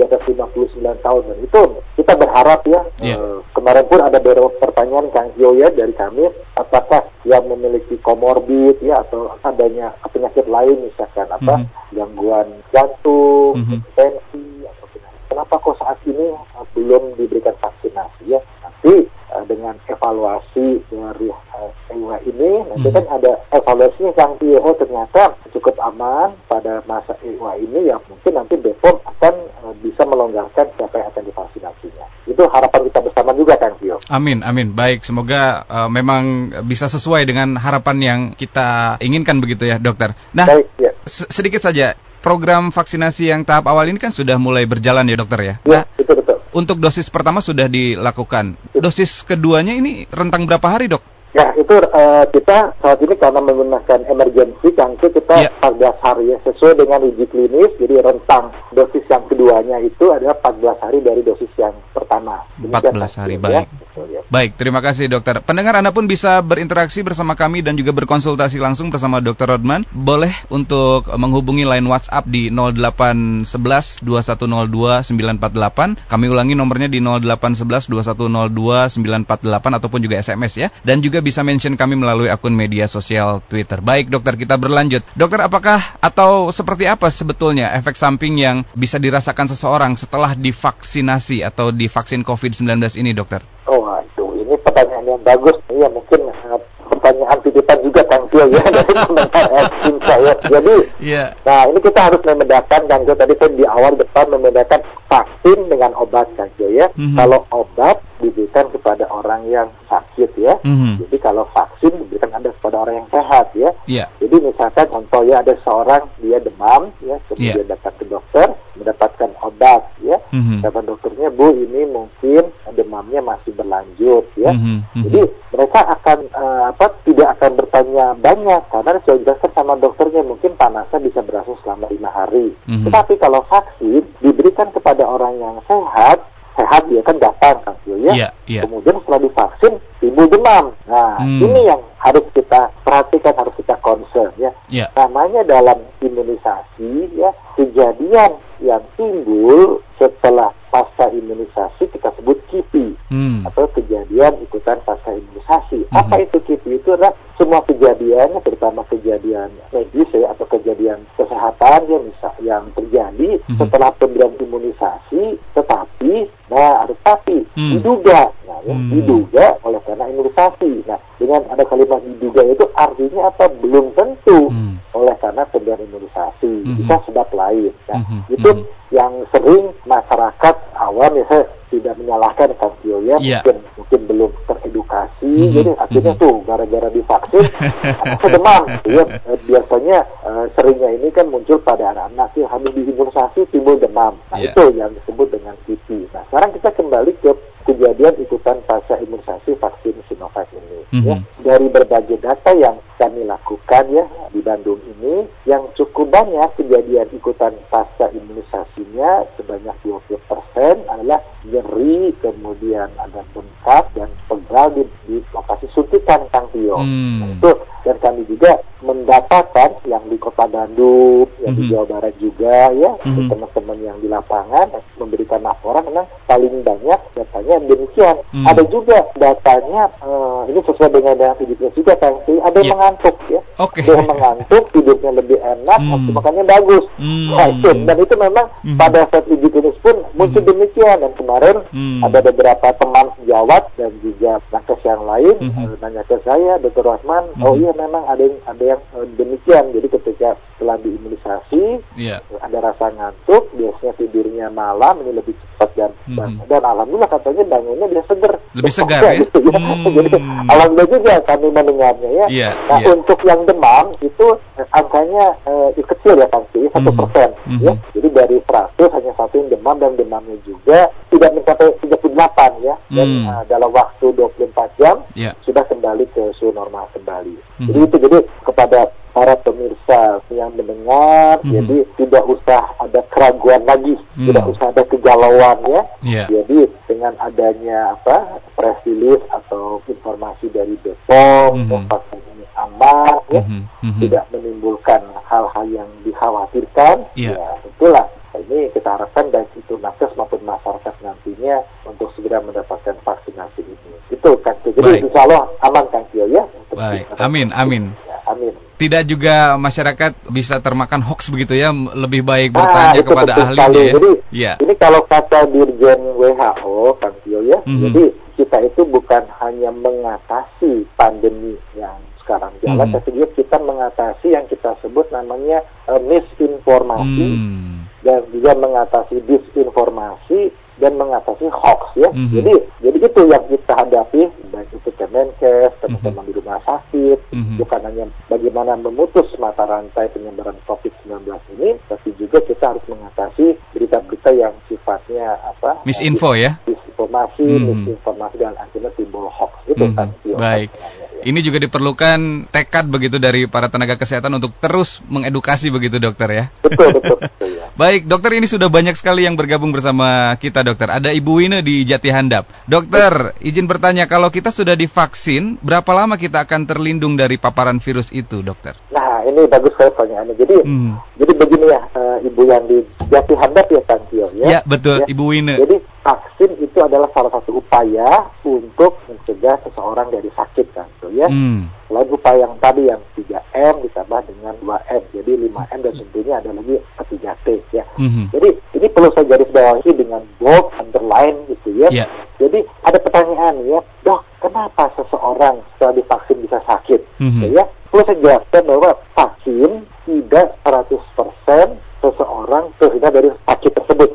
[SPEAKER 2] atas 59 tahun dan itu kita berharap ya
[SPEAKER 1] Iya.
[SPEAKER 2] eh, kemarin pun ada beberapa pertanyaan Kang Gio ya dari kami apakah yang memiliki komorbid ya atau adanya penyakit lain misalkan apa
[SPEAKER 1] Mhm.
[SPEAKER 2] gangguan jantung,
[SPEAKER 1] Mhm.
[SPEAKER 2] tensi atau penyakit. Kenapa kok saat ini belum diberikan vaksinasi ya? Nanti eh, dengan evaluasi dari eh, EWA ini nanti
[SPEAKER 1] Mhm.
[SPEAKER 2] kan ada evaluasinya Kang Tio oh ternyata cukup aman pada masa EWA ini yang mungkin nanti BPOM akan eh, bisa melonggarkan siapa yang akan divaksinasinya. Itu harapan kita bersama juga Kang Tio.
[SPEAKER 1] Amin, amin. Baik, semoga uh, memang bisa sesuai dengan harapan yang kita inginkan begitu ya, dokter. Nah,
[SPEAKER 2] Baik, ya.
[SPEAKER 1] se- sedikit saja. Program vaksinasi yang tahap awal ini kan sudah mulai berjalan ya, dokter ya.
[SPEAKER 2] Ya,
[SPEAKER 1] Nah,
[SPEAKER 2] betul betul.
[SPEAKER 1] Untuk dosis pertama sudah dilakukan. Dosis keduanya ini rentang berapa hari, dok?
[SPEAKER 2] Ya, itu eh, kita saat ini karena menggunakan emergency itu kita
[SPEAKER 1] Iya.
[SPEAKER 2] 14 hari ya sesuai dengan uji klinis jadi rentang dosis yang keduanya itu adalah 14 hari dari dosis yang pertama. Demikian,
[SPEAKER 1] 14 hari,
[SPEAKER 2] ya.
[SPEAKER 1] baik.
[SPEAKER 2] Ya.
[SPEAKER 1] Baik, terima kasih dokter. Pendengar Anda pun bisa berinteraksi bersama kami dan juga berkonsultasi langsung bersama Dr. Rodman. Boleh untuk menghubungi line WhatsApp di 0811 2102 948. Kami ulangi nomornya di 0811 2102 948 ataupun juga SMS ya. Dan juga bisa mention kami melalui akun media sosial Twitter. Baik, dokter kita berlanjut. Dokter, apakah atau seperti apa sebetulnya efek samping yang bisa dirasakan seseorang setelah divaksinasi atau divaksin COVID-19 ini, dokter?
[SPEAKER 2] Oh, aduh, ini pertanyaan yang bagus. Iya, mungkin eh, pertanyaan titipan juga Kang Tio ya dari komentar admin saya. Jadi,
[SPEAKER 1] Iya.
[SPEAKER 2] nah ini kita harus membedakan Kang Tio tadi saya di awal depan membedakan vaksin dengan obat Kang Tio ya.
[SPEAKER 1] Mhm.
[SPEAKER 2] Kalau obat diberikan kepada orang yang sakit ya.
[SPEAKER 1] Mhm.
[SPEAKER 2] Jadi kalau vaksin diberikan ada kepada orang yang sehat ya.
[SPEAKER 1] Iya.
[SPEAKER 2] Jadi misalkan contoh ya ada seorang dia demam ya kemudian datang ke dokter mendapatkan obat ya.
[SPEAKER 1] Mhm.
[SPEAKER 2] Kata dokternya bu ini mungkin demamnya masih berlanjut ya.
[SPEAKER 1] Mhm. Mhm.
[SPEAKER 2] Jadi mereka akan eh, apa tidak akan bertanya banyak karena sudah dijelaskan sama dokternya mungkin panasnya bisa berlangsung selama lima hari.
[SPEAKER 1] Mhm.
[SPEAKER 2] Tetapi kalau vaksin diberikan kepada orang yang sehat, sehat dia kan datang kan ya.
[SPEAKER 1] Iya, iya.
[SPEAKER 2] Kemudian setelah divaksin timbul demam. Nah
[SPEAKER 1] Hmm.
[SPEAKER 2] ini yang harus kita perhatikan harus kita concern ya.
[SPEAKER 1] Iya.
[SPEAKER 2] Namanya dalam imunisasi ya kejadian yang timbul setelah pasca imunisasi kita sebut KIPI
[SPEAKER 1] Hmm.
[SPEAKER 2] atau kejadian ikutan pasca imunisasi.
[SPEAKER 1] Mhm.
[SPEAKER 2] Apa itu KIPI? Itu adalah semua kejadian, terutama kejadian medis ya atau kejadian kesehatan ya misal yang terjadi
[SPEAKER 1] Mhm.
[SPEAKER 2] setelah pemberian imunisasi, tetapi nah ada tapi
[SPEAKER 1] Hmm.
[SPEAKER 2] diduga, nah ya,
[SPEAKER 1] Hmm.
[SPEAKER 2] diduga oleh karena imunisasi. Nah dengan ada kalimat diduga itu artinya apa? Belum tentu
[SPEAKER 1] Hmm.
[SPEAKER 2] oleh karena pemberian imunisasi
[SPEAKER 1] Mhm.
[SPEAKER 2] bisa sebab lain. Nah,
[SPEAKER 1] Mhm.
[SPEAKER 2] itu
[SPEAKER 1] Mhm.
[SPEAKER 2] yang sering masyarakat awam ya saya tidak menyalahkan Kang ya
[SPEAKER 1] Iya.
[SPEAKER 2] mungkin mungkin belum teredukasi
[SPEAKER 1] Mhm.
[SPEAKER 2] jadi akhirnya
[SPEAKER 1] Mhm.
[SPEAKER 2] tuh gara-gara divaksin anaknya demam ya biasanya eh, seringnya ini kan muncul pada anak-anak yang habis diimunisasi timbul demam nah
[SPEAKER 1] Iya.
[SPEAKER 2] itu yang disebut dengan kipi nah sekarang kita kembali ke kejadian ikutan pasca imunisasi vaksin Sinovac ini ya
[SPEAKER 1] Mhm.
[SPEAKER 2] dari berbagai data yang kami lakukan ya di Bandung ini yang cukup banyak kejadian ikutan pasca imunisasinya sebanyak 20% adalah nyeri kemudian ada bengkak dan pegal di, di lokasi suntikan Kang Tio.
[SPEAKER 1] Hmm.
[SPEAKER 2] Nah, itu dan kami juga mendapatkan yang di Kota Bandung, yang di
[SPEAKER 1] Mhm.
[SPEAKER 2] Jawa Barat juga ya,
[SPEAKER 1] Mhm.
[SPEAKER 2] teman-teman yang di lapangan memberikan laporan memang paling banyak datanya demikian.
[SPEAKER 1] Hmm.
[SPEAKER 2] Ada juga datanya eh, ini sesuai dengan yang juga juga Tio, ada yang
[SPEAKER 1] Iya.
[SPEAKER 2] mengantuk ya.
[SPEAKER 1] Oke.
[SPEAKER 2] Dia mengantuk, tidurnya lebih enak,
[SPEAKER 1] Hmm.
[SPEAKER 2] nafsu makannya bagus.
[SPEAKER 1] Hmm.
[SPEAKER 2] Nah, itu. Dan itu memang
[SPEAKER 1] Hmm.
[SPEAKER 2] pada saat uji klinis pun muncul demikian. Dan kemarin
[SPEAKER 1] Hmm.
[SPEAKER 2] ada beberapa teman sejawat dan juga nakes yang lain
[SPEAKER 1] Mhm.
[SPEAKER 2] eh, nanya ke saya, Dr. Rahman, oh
[SPEAKER 1] Mhm.
[SPEAKER 2] iya memang ada yang ada yang eh, demikian. Jadi ketika setelah diimunisasi
[SPEAKER 1] Iya.
[SPEAKER 2] ada rasa ngantuk, biasanya tidurnya malam ini lebih cepat dan
[SPEAKER 1] Mhm.
[SPEAKER 2] dan, dan alhamdulillah katanya bangunnya dia seger.
[SPEAKER 1] Lebih segar ya?
[SPEAKER 2] Gitu, ya.
[SPEAKER 1] Hmm.
[SPEAKER 2] Jadi alhamdulillah juga kami mendengarnya ya.
[SPEAKER 1] Iya,
[SPEAKER 2] nah
[SPEAKER 1] iya.
[SPEAKER 2] untuk yang demam itu eh, angkanya eh, kecil ya kan sih satu
[SPEAKER 1] Mhm.
[SPEAKER 2] persen
[SPEAKER 1] Mhm.
[SPEAKER 2] ya. Jadi dari 100 hanya satu yang demam dan demamnya juga tidak mencapai 38 ya. Dan
[SPEAKER 1] Hmm.
[SPEAKER 2] eh, dalam waktu 24 jam
[SPEAKER 1] Iya.
[SPEAKER 2] sudah kembali ke suhu normal kembali.
[SPEAKER 1] Mhm.
[SPEAKER 2] Jadi itu jadi kepada para pemirsa yang mendengar,
[SPEAKER 1] Mhm.
[SPEAKER 2] jadi tidak usah ada keraguan lagi,
[SPEAKER 1] Hmm.
[SPEAKER 2] tidak usah ada kegalauan ya.
[SPEAKER 1] Iya.
[SPEAKER 2] Jadi dengan adanya apa press release atau informasi dari bahwa vaksin ini aman, ya,
[SPEAKER 1] Mhm. Mhm.
[SPEAKER 2] tidak menimbulkan hal-hal yang dikhawatirkan,
[SPEAKER 1] Iya.
[SPEAKER 2] ya itulah ini kita harapkan baik itu nakes maupun masyarakat nantinya untuk segera mendapatkan vaksinasi ini. Itu kan. Jadi
[SPEAKER 1] Baik.
[SPEAKER 2] insya Allah aman kan Tio ya. untuk
[SPEAKER 1] Baik. Amin, amin.
[SPEAKER 2] Ya, amin.
[SPEAKER 1] Tidak juga masyarakat bisa termakan hoax begitu ya, lebih baik
[SPEAKER 2] Ah,
[SPEAKER 1] bertanya
[SPEAKER 2] itu
[SPEAKER 1] kepada
[SPEAKER 2] sekali.
[SPEAKER 1] ya.
[SPEAKER 2] Jadi
[SPEAKER 1] Iya.
[SPEAKER 2] ini kalau kata Dirjen WHO kan Tio ya,
[SPEAKER 1] Mhm.
[SPEAKER 2] jadi kita itu bukan hanya mengatasi pandemi yang sekarang jalan,
[SPEAKER 1] Mhm.
[SPEAKER 2] tapi juga kita mengatasi yang kita sebut namanya eh, misinformasi
[SPEAKER 1] Hmm.
[SPEAKER 2] dan juga mengatasi disinformasi dan mengatasi hoax ya.
[SPEAKER 1] Mhm.
[SPEAKER 2] Jadi jadi itu yang kita hadapi baik itu Kemenkes, teman-teman di rumah sakit,
[SPEAKER 1] Mhm.
[SPEAKER 2] bukan hanya bagaimana memutus mata rantai penyebaran COVID-19 ini, tapi juga kita harus mengatasi berita-berita yang sifatnya apa?
[SPEAKER 1] Misinfo ya.
[SPEAKER 2] disinformasi,
[SPEAKER 1] Mhm.
[SPEAKER 2] misinformasi dan akhirnya timbul hoax itu
[SPEAKER 1] Mhm.
[SPEAKER 2] kan. Tio,
[SPEAKER 1] Baik.
[SPEAKER 2] ya.
[SPEAKER 1] Ini juga diperlukan tekad begitu dari para tenaga kesehatan untuk terus mengedukasi begitu dokter ya.
[SPEAKER 2] Betul betul betul ya.
[SPEAKER 1] Baik, dokter ini sudah banyak sekali yang bergabung bersama kita dokter. Ada Ibu Wine di Jati Handap. Dokter, izin bertanya kalau kita sudah divaksin, berapa lama kita akan terlindung dari paparan virus itu, dokter?
[SPEAKER 2] Nah ini bagus sekali pertanyaannya. Jadi
[SPEAKER 1] Hmm.
[SPEAKER 2] jadi begini ya eh, Ibu yang di Jati Handap ya Kang Tio ya.
[SPEAKER 1] Ya, betul,
[SPEAKER 2] Ya.
[SPEAKER 1] Ibu Wine.
[SPEAKER 2] Jadi vaksin itu adalah salah satu upaya untuk mencegah seseorang dari sakit kan Tio ya.
[SPEAKER 1] Hmm.
[SPEAKER 2] Selain upaya yang tadi yang 3M ditambah dengan 2M. Jadi 5M dan tentunya ada lagi ketiga T ya.
[SPEAKER 1] Mhm.
[SPEAKER 2] Jadi ini perlu saya garis bawahi dengan bold underline gitu ya.
[SPEAKER 1] Ya.
[SPEAKER 2] Jadi ada pertanyaan ya, dok, kenapa seseorang setelah divaksin bisa sakit?
[SPEAKER 1] Mhm.
[SPEAKER 2] Ya, perlu saya jelaskan bahwa vaksin tidak 100% seseorang terhindar dari sakit tersebut.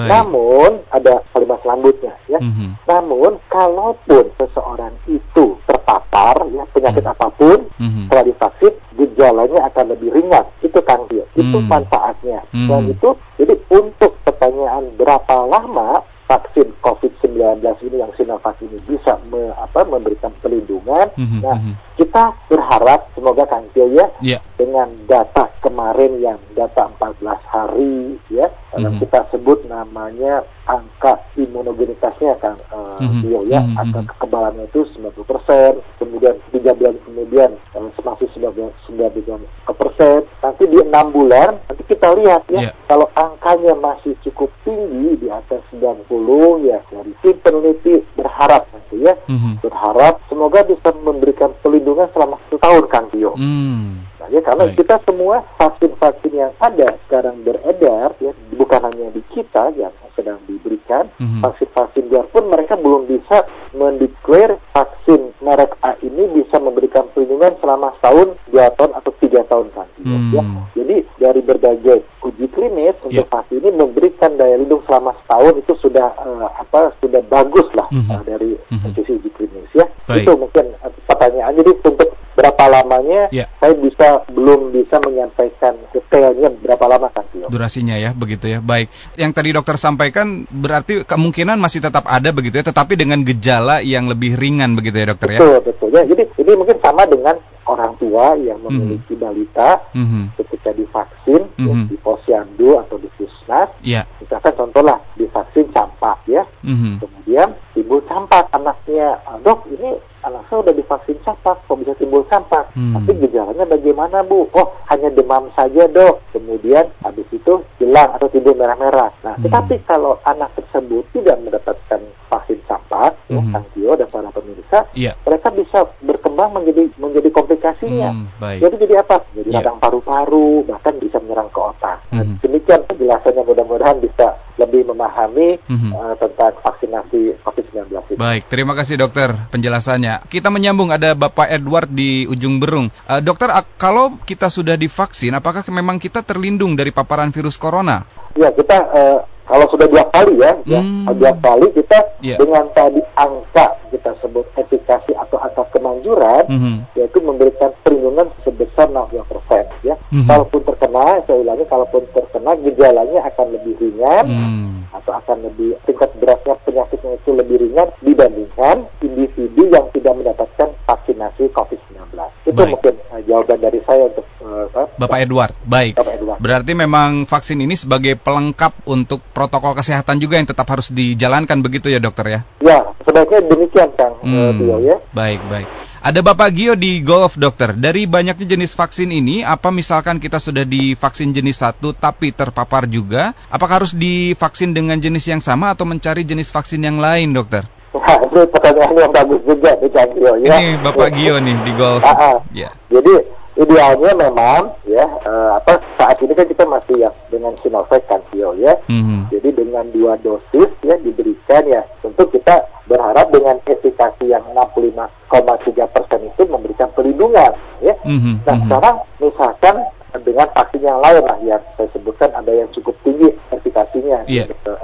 [SPEAKER 1] Baik.
[SPEAKER 2] Namun ada kalimat selanjutnya ya.
[SPEAKER 1] Mhm.
[SPEAKER 2] Namun kalaupun seseorang itu terpapar ya penyakit
[SPEAKER 1] Hmm.
[SPEAKER 2] apa pun
[SPEAKER 1] Mhm.
[SPEAKER 2] setelah divaksin gejalanya akan lebih ringan. Itu Kang Tio. Itu
[SPEAKER 1] Hmm.
[SPEAKER 2] manfaatnya.
[SPEAKER 1] Hmm.
[SPEAKER 2] Dan itu jadi untuk pertanyaan berapa lama vaksin COVID-19 ini yang Sinovac ini bisa me- apa, memberikan perlindungan.
[SPEAKER 1] Mhm,
[SPEAKER 2] Nah,
[SPEAKER 1] mhm.
[SPEAKER 2] kita berharap semoga Kang Tio ya
[SPEAKER 1] Ya.
[SPEAKER 2] dengan data kemarin yang data 14 hari
[SPEAKER 1] Mhm.
[SPEAKER 2] kita sebut namanya angka imunogenitasnya kan
[SPEAKER 1] Mhm.
[SPEAKER 2] Tio ya
[SPEAKER 1] Mhm,
[SPEAKER 2] angka
[SPEAKER 1] mhm.
[SPEAKER 2] kekebalannya itu 90% kemudian tiga bulan kemudian eh, masih 19 19 persen nanti di enam bulan nanti kita lihat ya
[SPEAKER 1] Ya.
[SPEAKER 2] kalau angkanya masih cukup tinggi di atas 90 ya dari tim peneliti berharap nanti ya
[SPEAKER 1] Mhm.
[SPEAKER 2] berharap semoga bisa memberikan perlindungan selama satu tahun Kang Tio. Nah, ya, karena
[SPEAKER 1] Baik.
[SPEAKER 2] kita semua vaksin-vaksin yang ada sekarang beredar ya kita yang sedang diberikan
[SPEAKER 1] Mhm.
[SPEAKER 2] vaksin-vaksin biarpun mereka belum bisa mendeklar vaksin merek A ini bisa memberikan perlindungan selama setahun, dua tahun atau tiga tahun Kang Tio.
[SPEAKER 1] Hmm.
[SPEAKER 2] Ya. Jadi dari berbagai uji klinis untuk
[SPEAKER 1] Ya.
[SPEAKER 2] vaksin ini memberikan daya lindung selama setahun itu sudah eh, apa sudah bagus lah
[SPEAKER 1] Mhm.
[SPEAKER 2] eh, dari
[SPEAKER 1] Mhm.
[SPEAKER 2] sisi uji klinis ya.
[SPEAKER 1] Baik.
[SPEAKER 2] Itu mungkin eh, pertanyaan jadi untuk berapa lamanya
[SPEAKER 1] Ya.
[SPEAKER 2] saya bisa belum bisa menyampaikan detailnya berapa lama kan Tio.
[SPEAKER 1] Durasinya ya, begitu ya. Baik. Yang tadi dokter sampaikan berarti kemungkinan masih tetap ada begitu ya, tetapi dengan gejala yang lebih ringan begitu ya, dokter ya.
[SPEAKER 2] Betul betul ya. Jadi ini mungkin sama dengan orang tua yang memiliki balita
[SPEAKER 1] Mhm.
[SPEAKER 2] ketika divaksin
[SPEAKER 1] Mhm.
[SPEAKER 2] di posyandu atau di puskesmas
[SPEAKER 1] Ya.
[SPEAKER 2] misalkan contohlah divaksin campak ya
[SPEAKER 1] Mhm.
[SPEAKER 2] kemudian timbul campak anaknya "Ah, dok ini anak saya udah divaksin campak kok bisa timbul campak
[SPEAKER 1] Hmm.
[SPEAKER 2] tapi gejalanya bagaimana bu oh hanya demam saja dok kemudian habis itu hilang atau timbul merah-merah nah
[SPEAKER 1] Hmm.
[SPEAKER 2] tetapi kalau anak tersebut tidak mendapatkan vaksin campak ya. Kang Tio dan para pemirsa
[SPEAKER 1] Iya.
[SPEAKER 2] mereka bisa berkembang menjadi menjadi komplikasinya.
[SPEAKER 1] Hmm, baik.
[SPEAKER 2] Jadi jadi apa? Jadi radang paru-paru, bahkan bisa menyerang ke otak.
[SPEAKER 1] Mhm.
[SPEAKER 2] Demikian penjelasannya mudah-mudahan bisa lebih memahami
[SPEAKER 1] Mhm.
[SPEAKER 2] eh, tentang vaksinasi COVID-19 ini.
[SPEAKER 1] Baik, terima kasih dokter penjelasannya. Kita menyambung ada Bapak Edward di ujung berung. Eh, dokter, kalau kita sudah divaksin, apakah memang kita terlindung dari paparan virus corona?
[SPEAKER 2] Ya kita eh, kalau sudah dua kali ya, ya
[SPEAKER 1] Hmm.
[SPEAKER 2] dua kali kita
[SPEAKER 1] Iya.
[SPEAKER 2] dengan tadi angka kita sebut efikasi atau angka kemanjuran,
[SPEAKER 1] Mhm.
[SPEAKER 2] yaitu memberikan perlindungan sebesar 60% ya.
[SPEAKER 1] Mhm.
[SPEAKER 2] Kalaupun terkena, saya ulangi, kalaupun terkena gejalanya akan lebih ringan
[SPEAKER 1] Hmm.
[SPEAKER 2] atau akan lebih tingkat beratnya penyakitnya itu lebih ringan dibandingkan individu yang tidak mendapatkan vaksinasi COVID-19. Itu
[SPEAKER 1] Baik.
[SPEAKER 2] mungkin eh, jawaban dari saya untuk?
[SPEAKER 1] Bapak Edward, baik.
[SPEAKER 2] Bapak Edward.
[SPEAKER 1] Berarti memang vaksin ini sebagai pelengkap untuk protokol kesehatan juga yang tetap harus dijalankan begitu ya dokter ya?
[SPEAKER 2] Ya, sebaiknya demikian Kang eh,
[SPEAKER 1] Hmm,
[SPEAKER 2] ya.
[SPEAKER 1] Baik, baik. Ada Bapak Gio di Golf Dokter. Dari banyaknya jenis vaksin ini, apa misalkan kita sudah divaksin jenis satu tapi terpapar juga, apakah harus divaksin dengan jenis yang sama atau mencari jenis vaksin yang lain, dokter?
[SPEAKER 2] Nah, itu pertanyaan yang bagus juga nih Kang Tio ya.
[SPEAKER 1] Ini Bapak Gio nih di Golf.
[SPEAKER 2] Ah, ah.
[SPEAKER 1] Ya.
[SPEAKER 2] Jadi idealnya memang ya eh, apa saat ini kan kita masih ya dengan Sinovac kan Tio ya.
[SPEAKER 1] Mhm.
[SPEAKER 2] Jadi dengan dua dosis ya diberikan ya tentu kita berharap dengan efikasi yang 65,3 persen itu memberikan perlindungan ya.
[SPEAKER 1] Mhm,
[SPEAKER 2] Nah
[SPEAKER 1] mhm.
[SPEAKER 2] sekarang misalkan dengan vaksin yang lain lah yang saya sebutkan ada yang cukup tinggi efikasinya
[SPEAKER 1] Iya.
[SPEAKER 2] gitu,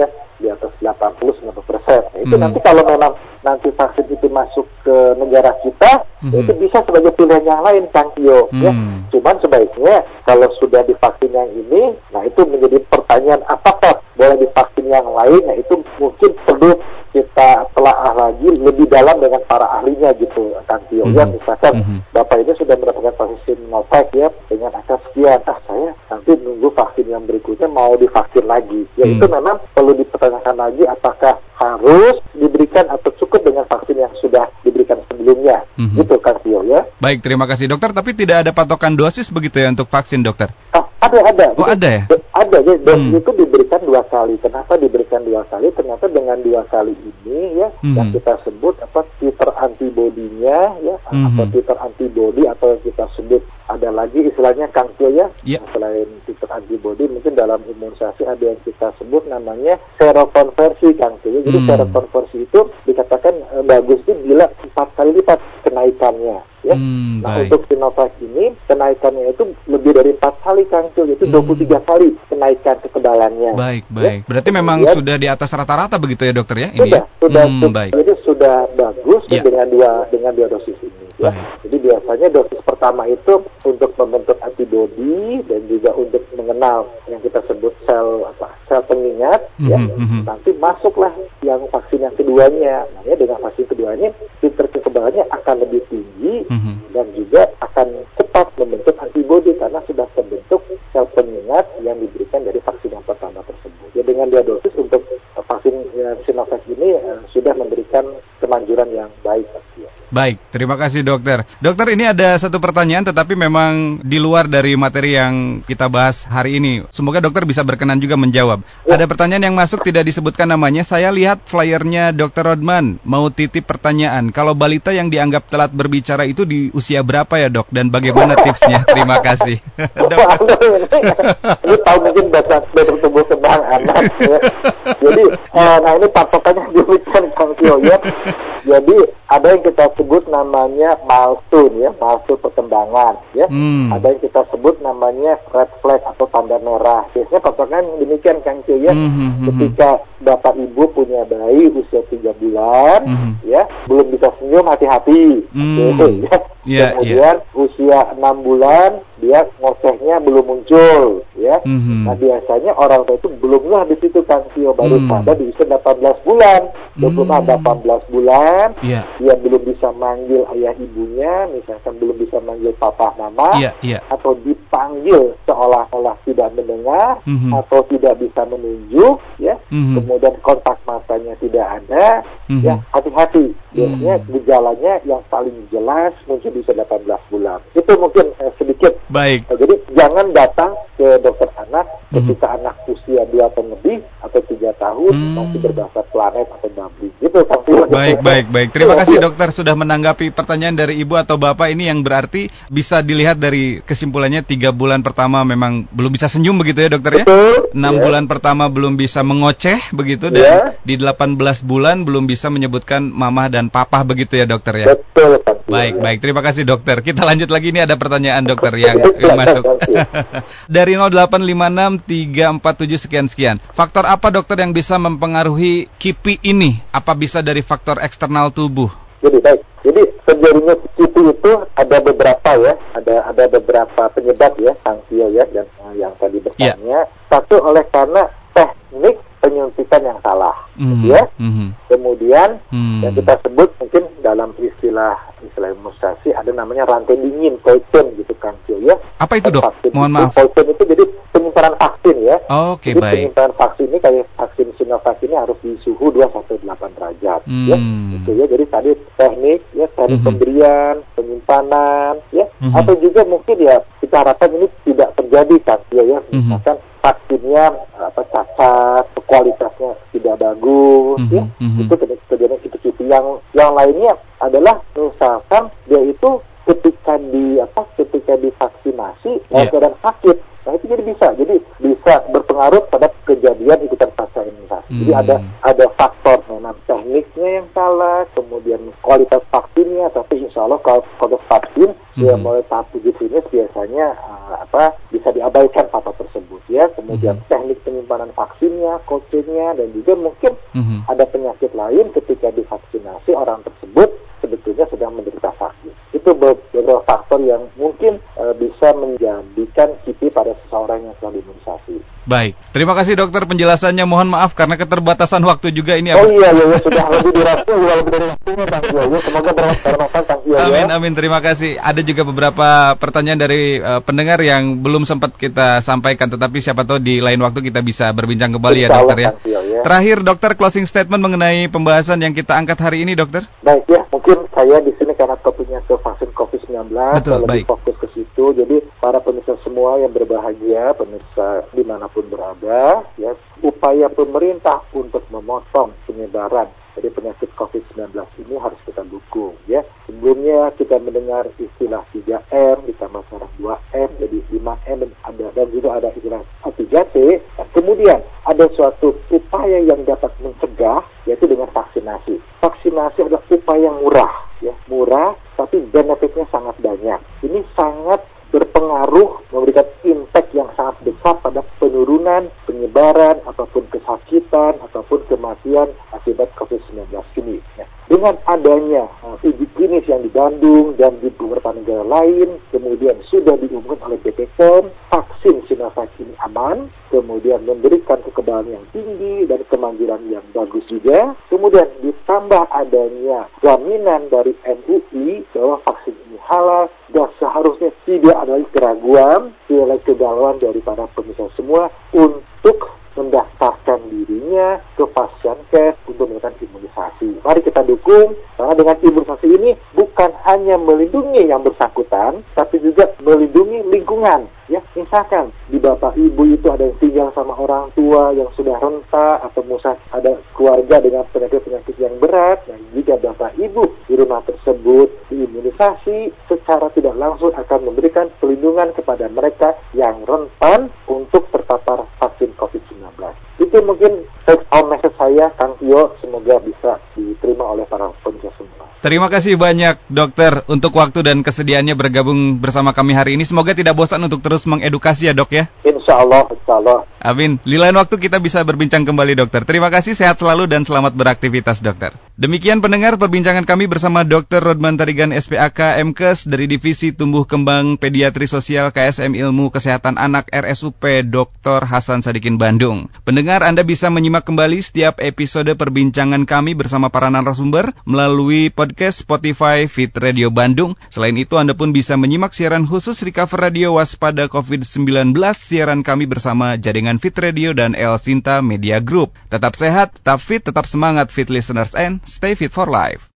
[SPEAKER 2] ya di atas 80-90 persen. Nah, itu
[SPEAKER 1] Mhm.
[SPEAKER 2] nanti kalau memang nanti vaksin itu masuk ke negara kita,
[SPEAKER 1] Mhm.
[SPEAKER 2] ya itu bisa sebagai pilihan yang lain, Kang Tio. Ya.
[SPEAKER 1] Hmm.
[SPEAKER 2] Cuman sebaiknya kalau sudah divaksin yang ini, nah itu menjadi pertanyaan apakah boleh divaksin yang lain? Nah itu mungkin perlu kita telaah lagi lebih dalam dengan para ahlinya gitu, Kang Tio. Ya,
[SPEAKER 1] Mhm.
[SPEAKER 2] misalkan
[SPEAKER 1] Mhm.
[SPEAKER 2] Bapak ini sudah mendapatkan vaksin Novak ya dengan angka sekian, ah saya nanti nunggu vaksin yang berikutnya mau divaksin lagi. Ya
[SPEAKER 1] Hmm.
[SPEAKER 2] itu memang perlu dipertanyakan lagi apakah harus diberikan atau cukup dengan vaksin yang sudah diberikan sebelumnya.
[SPEAKER 1] Mhm.
[SPEAKER 2] Gitu Kang Tio ya.
[SPEAKER 1] Baik, terima kasih dokter. Tapi tidak ada patokan dosis begitu ya untuk vaksin, dokter?
[SPEAKER 2] Ah, ada ada.
[SPEAKER 1] Oh, ada ya?
[SPEAKER 2] Ada ya. Dosis
[SPEAKER 1] Hmm.
[SPEAKER 2] itu diberikan dua kali. Kenapa diberikan dua kali? Ternyata dengan dua kali ini ya
[SPEAKER 1] Hmm.
[SPEAKER 2] yang kita sebut apa titer antibodinya ya
[SPEAKER 1] Hmm.
[SPEAKER 2] atau titer antibody atau yang kita sebut ada lagi istilahnya Tio ya.
[SPEAKER 1] Ya.
[SPEAKER 2] Selain titer antibody mungkin dalam imunisasi ada yang kita sebut namanya serokonversi Tio. Jadi
[SPEAKER 1] Hmm.
[SPEAKER 2] serokonversi itu dikatakan eh, bagus itu bila empat kali lipat kenaikannya ya.
[SPEAKER 1] Hmm,
[SPEAKER 2] Nah,
[SPEAKER 1] baik.
[SPEAKER 2] untuk Sinovac ini kenaikannya itu lebih dari empat kali Kang Cil, yaitu
[SPEAKER 1] Hmm.
[SPEAKER 2] 23 kali kenaikan kekebalannya.
[SPEAKER 1] Baik,
[SPEAKER 2] Ya.
[SPEAKER 1] baik. Berarti memang
[SPEAKER 2] Kemudian-
[SPEAKER 1] sudah di atas rata-rata begitu ya, dokter ya? Ini
[SPEAKER 2] Sudah,
[SPEAKER 1] ya?
[SPEAKER 2] sudah,
[SPEAKER 1] Hmm,
[SPEAKER 2] sudah-
[SPEAKER 1] baik.
[SPEAKER 2] jadi sudah bagus
[SPEAKER 1] Ya.
[SPEAKER 2] dengan dua dengan dua dosis ini. ya.
[SPEAKER 1] Baik.
[SPEAKER 2] Jadi biasanya dosis pertama itu untuk membentuk antibodi dan juga untuk mengenal yang kita sebut sel apa sel pengingat. ya.
[SPEAKER 1] Mhm, mhm.
[SPEAKER 2] Nanti masuklah yang vaksin yang keduanya. Nah, ya, dengan vaksin keduanya, titer kekebalannya akan lebih tinggi
[SPEAKER 1] Mhm.
[SPEAKER 2] dan juga akan cepat membentuk antibodi karena sudah terbentuk sel pengingat yang diberikan dari vaksin yang pertama tersebut. Ya dengan dua dosis untuk eh, vaksin eh, Sinovac ini eh, sudah memberikan kemanjuran yang baik. Ya.
[SPEAKER 1] Baik, terima kasih dokter. Dokter ini ada satu pertanyaan tetapi memang di luar dari materi yang kita bahas hari ini. Semoga dokter bisa berkenan juga menjawab.
[SPEAKER 2] Ya.
[SPEAKER 1] Ada pertanyaan yang masuk tidak disebutkan namanya. Saya lihat flyernya dokter Rodman. Mau titip pertanyaan. Kalau balita yang dianggap telat berbicara itu di usia berapa ya dok? Dan bagaimana tipsnya? Terima kasih. Dok.
[SPEAKER 2] Waduh, ini, tahu mungkin bahasa dokter kembang anak ya. Jadi, eh, nah ini patokannya demikian Kang ya. Jadi ada yang kita sebut namanya milestone ya, milestone perkembangan ya.
[SPEAKER 1] Hmm.
[SPEAKER 2] Ada yang kita sebut namanya red flag atau tanda merah. Biasanya patokan demikian Kang Tio ya.
[SPEAKER 1] Hmm, hmm, hmm,
[SPEAKER 2] Ketika bapak ibu punya bayi usia tiga bulan,
[SPEAKER 1] Hmm.
[SPEAKER 2] ya belum bisa senyum hati-hati.
[SPEAKER 1] Hmm.
[SPEAKER 2] Oke, ya.
[SPEAKER 1] Iya,
[SPEAKER 2] Kemudian usia enam bulan dia ngocehnya belum muncul, ya.
[SPEAKER 1] Mhm.
[SPEAKER 2] Nah biasanya orang tua itu belum lah di situ kan Tio baru
[SPEAKER 1] Hmm.
[SPEAKER 2] pada di usia 18 bulan, 20
[SPEAKER 1] Hmm.
[SPEAKER 2] 18 bulan,
[SPEAKER 1] Iya,
[SPEAKER 2] dia belum bisa manggil ayah ibunya, misalkan belum bisa manggil papa mama,
[SPEAKER 1] iya, iya.
[SPEAKER 2] atau dipanggil seolah-olah tidak mendengar
[SPEAKER 1] Mhm.
[SPEAKER 2] atau tidak bisa menunjuk, ya.
[SPEAKER 1] Mhm.
[SPEAKER 2] Kemudian kontak matanya tidak ada,
[SPEAKER 1] Mhm.
[SPEAKER 2] ya hati-hati. Biasanya
[SPEAKER 1] Hmm.
[SPEAKER 2] gejalanya yang paling jelas muncul di usia 18 bulan. Itu mungkin eh, sedikit
[SPEAKER 1] Baik.
[SPEAKER 2] Nah, jadi jangan datang ke dokter anak
[SPEAKER 1] Mhm.
[SPEAKER 2] ketika anak usia 2 tahun lebih tiga tahun hmm. masih berbahasa planet atau babi gitu.
[SPEAKER 1] Baik baik baik. Terima kasih dokter sudah menanggapi pertanyaan dari ibu atau bapak. Ini yang berarti bisa dilihat dari kesimpulannya tiga bulan pertama memang belum bisa senyum begitu ya dokter ya? Enam ya. bulan pertama belum bisa mengoceh begitu dan ya. di 18 bulan belum bisa menyebutkan mama dan papa begitu ya dokter ya?
[SPEAKER 2] Betul
[SPEAKER 1] baik baik. Terima kasih dokter. Kita lanjut lagi. Ini ada pertanyaan dokter yang, yang masuk. Dari 0856 347 sekian sekian. Faktor apa dokter yang bisa mempengaruhi KIPI ini apa bisa dari faktor eksternal tubuh
[SPEAKER 2] jadi baik. Jadi terjadinya kipi itu ada beberapa ya, ada ada beberapa penyebab ya, Tio ya dan yang tadi bertanya. Yeah. Satu oleh karena teknik penyuntikan yang salah, mm-hmm. ya. Mm-hmm. Kemudian mm-hmm. yang kita sebut mungkin dalam istilah istilah imunisasi ada namanya rantai dingin, poison gitu kan, ya.
[SPEAKER 1] Apa itu dok? Mohon maaf.
[SPEAKER 2] Poison itu jadi penyimpanan vaksin ya.
[SPEAKER 1] Oh, Oke okay,
[SPEAKER 2] baik. Penyimpanan vaksin ini kayak vaksin Sinovac ini harus di suhu 2 sampai 8 derajat mm. ya. Gitu ya. Jadi tadi teknik ya, teknik mm-hmm. pemberian, penyimpanan ya, mm-hmm. atau juga mungkin ya kita harapkan ini tidak terjadi kan ya ya. Mm-hmm. Misalkan vaksinnya apa cacat, kualitasnya tidak bagus, mm -hmm. ya mm-hmm. itu kejadian itu yang yang lainnya adalah misalkan dia itu ketika di apa ketika divaksinasi yeah. keadaan sakit Nah itu jadi bisa, jadi bisa berpengaruh pada kejadian ikutan pasca imunisasi. Hmm. Jadi ada ada faktor memang tekniknya yang salah, kemudian kualitas vaksinnya, tapi insya Allah kalau kualitas vaksin hmm. ya mulai tahap uji klinis biasanya uh, apa bisa diabaikan faktor ya. Kemudian hmm. teknik penyimpanan vaksinnya, coachingnya, dan juga mungkin hmm. ada penyakit lain ketika divaksinasi orang tersebut sebetulnya sedang menderita sakit. Itu beberapa faktor yang mungkin uh, bisa menjadikan KIPI pada seseorang yang telah diimunisasi.
[SPEAKER 1] Baik, terima kasih dokter penjelasannya. Mohon maaf karena keterbatasan waktu juga ini.
[SPEAKER 2] Oh iya, iya, iya sudah lebih dari waktu, lebih dari waktunya Kang Ya. Semoga bermanfaat Kang
[SPEAKER 1] Ya. Amin, amin. Terima kasih. Ada juga beberapa pertanyaan dari uh, pendengar yang belum sempat kita sampaikan, tetapi siapa tahu di lain waktu kita bisa berbincang kembali ya dokter ya. ya. Terakhir dokter closing statement mengenai pembahasan yang kita angkat hari ini dokter.
[SPEAKER 2] Baik ya, mungkin saya di sini karena topiknya ke vaksin COVID-19, Betul, lebih baik. fokus ke situ. Jadi para pemirsa semua yang berbahagia, pemirsa di mana pun berada, ya upaya pemerintah untuk memotong penyebaran dari penyakit COVID-19 ini harus kita dukung ya. Sebelumnya kita mendengar istilah 3M ditambah sekarang 2M jadi 5M dan ada dan juga ada istilah 3T. Nah, kemudian ada suatu upaya yang dapat mencegah yaitu dengan vaksinasi. Vaksinasi adalah upaya murah ya, murah tapi benefitnya sangat banyak. Ini sangat berpengaruh memberikan impact yang sangat besar pada penurunan penyebaran ataupun kesakitan ataupun kematian akibat COVID-19 ini. Ya. Dengan adanya uh, uji klinis yang di Bandung dan di beberapa negara lain, kemudian sudah diumumkan oleh BPOM, vaksin Sinovac ini aman, kemudian memberikan kekebalan yang tinggi dan kemandirian yang bagus juga, kemudian ditambah adanya jaminan dari MUI bahwa vaksin ini halal, dan seharusnya tidak ada lagi keraguan, tidak lagi kegalauan dari para pemirsa semua untuk mendaftarkan dirinya ke melakukan imunisasi. Mari kita dukung karena dengan imunisasi ini bukan hanya melindungi yang bersangkutan, tapi juga melindungi lingkungan. Ya, misalkan di bapak ibu itu ada yang tinggal sama orang tua yang sudah renta atau misalnya ada keluarga dengan penyakit-penyakit yang berat. Nah, jika bapak ibu di rumah tersebut diimunisasi secara tidak langsung akan memberikan perlindungan kepada mereka yang rentan untuk terpapar vaksin COVID-19. Itu mungkin take home message saya, Kang Tio. Semoga bisa diterima oleh para pemirsa semua.
[SPEAKER 1] Terima kasih banyak dokter untuk waktu dan kesediaannya bergabung bersama kami hari ini. Semoga tidak bosan untuk terus mengedukasi ya dok ya.
[SPEAKER 2] Insya Allah, insya Allah.
[SPEAKER 1] Amin. Di lain waktu kita bisa berbincang kembali dokter. Terima kasih, sehat selalu dan selamat beraktivitas dokter. Demikian pendengar perbincangan kami bersama Dr. Rodman Tarigan SPAK MKes dari Divisi Tumbuh Kembang Pediatri Sosial KSM Ilmu Kesehatan Anak RSUP Dr. Hasan Sadikin Bandung. Pendengar Anda bisa menyimak kembali setiap episode perbincangan kami bersama para narasumber melalui podcast Spotify Fit Radio Bandung. Selain itu, Anda pun bisa menyimak siaran khusus Recover Radio Waspada COVID-19 siaran kami bersama jaringan Fit Radio dan El Sinta Media Group. Tetap sehat, tetap fit, tetap semangat Fit Listeners and stay fit for life.